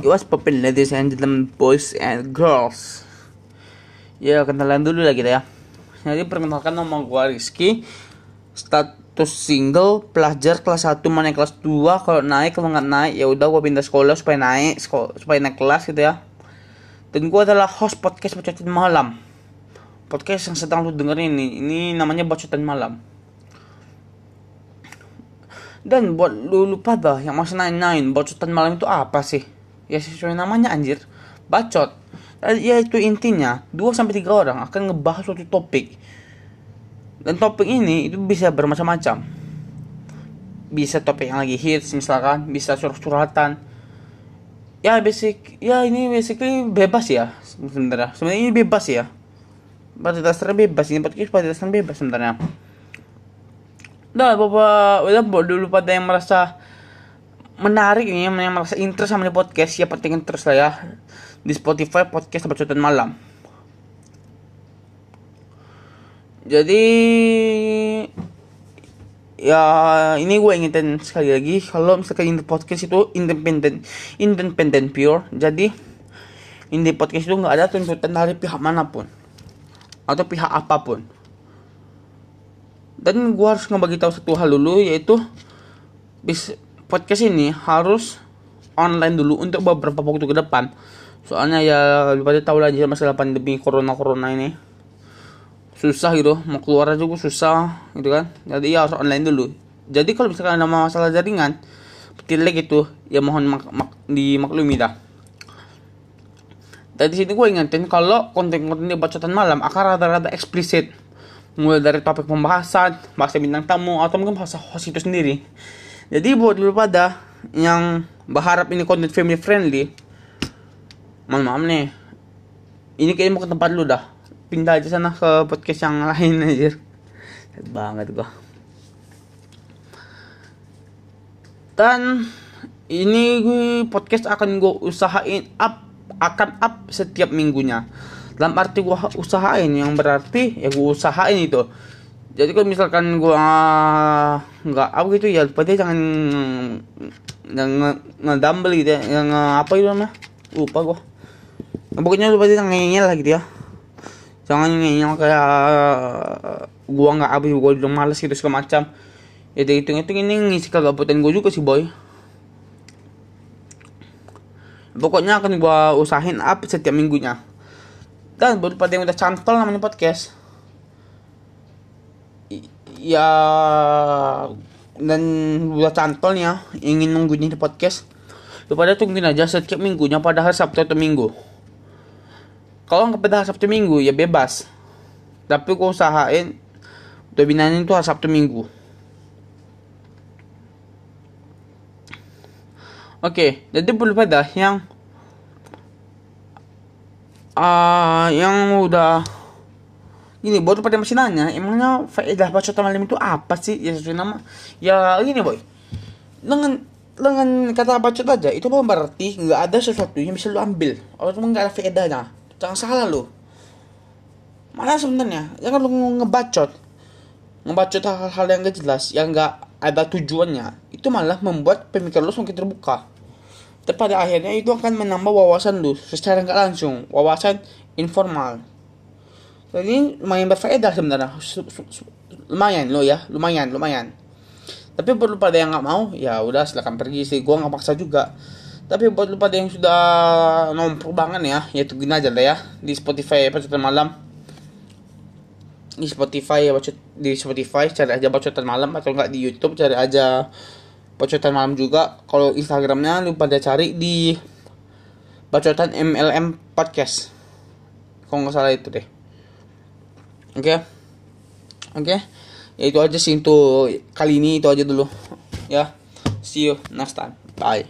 It was poppin ladies and gentlemen, boys and girls. Ya kenalan dulu lah kita ya. Jadi perkenalkan nama gua Rizky. Status single, pelajar kelas 1 mana kelas 2 Kalau naik kalau nggak naik ya udah gua pindah sekolah supaya naik sekolah, supaya naik kelas gitu ya. Dan gua adalah host podcast Bacotan Malam. Podcast yang sedang lu dengerin ini, ini namanya Bacotan Malam. Dan buat lu lupa dah yang masih nanya-nanyain bacotan malam itu apa sih? Ya sesuai namanya anjir, bacot. Ya itu intinya, 2 sampai 3 orang akan ngebahas suatu topik. Dan topik ini itu bisa bermacam-macam. Bisa topik yang lagi hits misalkan, bisa surat-suratan. Ya basic, ya ini basically bebas ya sebenarnya. Sebenarnya ini bebas ya. Pada dasarnya bebas ini podcast pada dasarnya bebas sebenarnya. Udah, bapak, udah dulu pada yang merasa menarik ini, yang merasa interest sama di podcast, ya penting terus lah ya. Di Spotify podcast bacotan malam. Jadi ya ini gue ingetin sekali lagi kalau misalkan ini podcast itu independen independen pure. Jadi ini podcast itu nggak ada tuntutan dari pihak mana pun. Atau pihak apa pun. Dan gue harus ngebagi tahu satu hal dulu yaitu bis podcast ini harus online dulu untuk beberapa waktu ke depan. Soalnya ya pada tahu aja masalah pandemi corona corona ini. Susah gitu mau keluar aja gue susah gitu kan. Jadi ya harus online dulu. Jadi kalau misalkan ada masalah jaringan tilek itu ya mohon mak mak dimaklumi dah. Dari sini gue ingetin kalau konten-konten di bacotan malam akan rada-rada eksplisit. Mulai dari topik pembahasan, bahasa bintang tamu, atau mungkin bahasa host itu sendiri. Jadi buat dulu pada yang berharap ini content family friendly, mohon maaf nih, ini kayaknya mau ke tempat lu dah, pindah aja sana ke podcast yang lain aja. banget gua. Dan ini gue podcast akan gue usahain up akan up setiap minggunya dalam arti gua usahain yang berarti ya gua usahain itu jadi kalau misalkan gua nggak apa gitu ya pada jangan jangan ngedumble gitu ya yang apa itu namanya? Lupa gua. Pokoknya lupa dia ngeyel lah gitu ya. Jangan ngeyel kayak gua nggak habis gua udah males gitu segala macam. Ya dari hitung hitung ini ngisi kegabutan gua juga sih boy. Pokoknya akan gua usahain up setiap minggunya. Dan buat pada yang udah cantol namanya podcast ya dan udah cantolnya ingin nungguin di podcast. Pada tungguin aja setiap minggunya pada hari Sabtu atau Minggu. Kalau nggak pada Sabtu Minggu ya bebas. Tapi gue usahain webinarnya itu hari Sabtu Minggu. Oke, jadi belum pada yang uh, yang udah gini buat pada masih nanya emangnya faedah baca malam itu apa sih? Ya sesuai nama. Ya gini boy. Dengan dengan kata bacot aja itu bukan berarti nggak ada sesuatu yang bisa lu ambil. Atau cuma nggak ada faedahnya jangan salah lu. Malah sebenarnya? Jangan lu ngebacot. Ngebacot hal-hal yang gak jelas yang nggak ada tujuannya. Itu malah membuat pemikiran lu semakin terbuka. Dan pada akhirnya itu akan menambah wawasan lu secara nggak langsung. Wawasan informal jadi lumayan berfaedah sebenarnya. Lumayan lo ya lumayan lumayan. Tapi buat lu pada yang nggak mau ya udah silakan pergi sih. Gua nggak paksa juga. Tapi buat lu pada yang sudah nomor banget ya ya tungguin aja lah ya. Di Spotify bacotan malam. Di Spotify ya bacot di Spotify cari aja bacotan malam. Atau enggak di YouTube cari aja bacotan malam juga. Kalau instagramnya lu pada cari di bacotan MLM podcast. Kalau nggak salah itu deh oke. Oke. Okay? ya itu aja sih untuk kali ini itu aja dulu. Ya. See you next time. Bye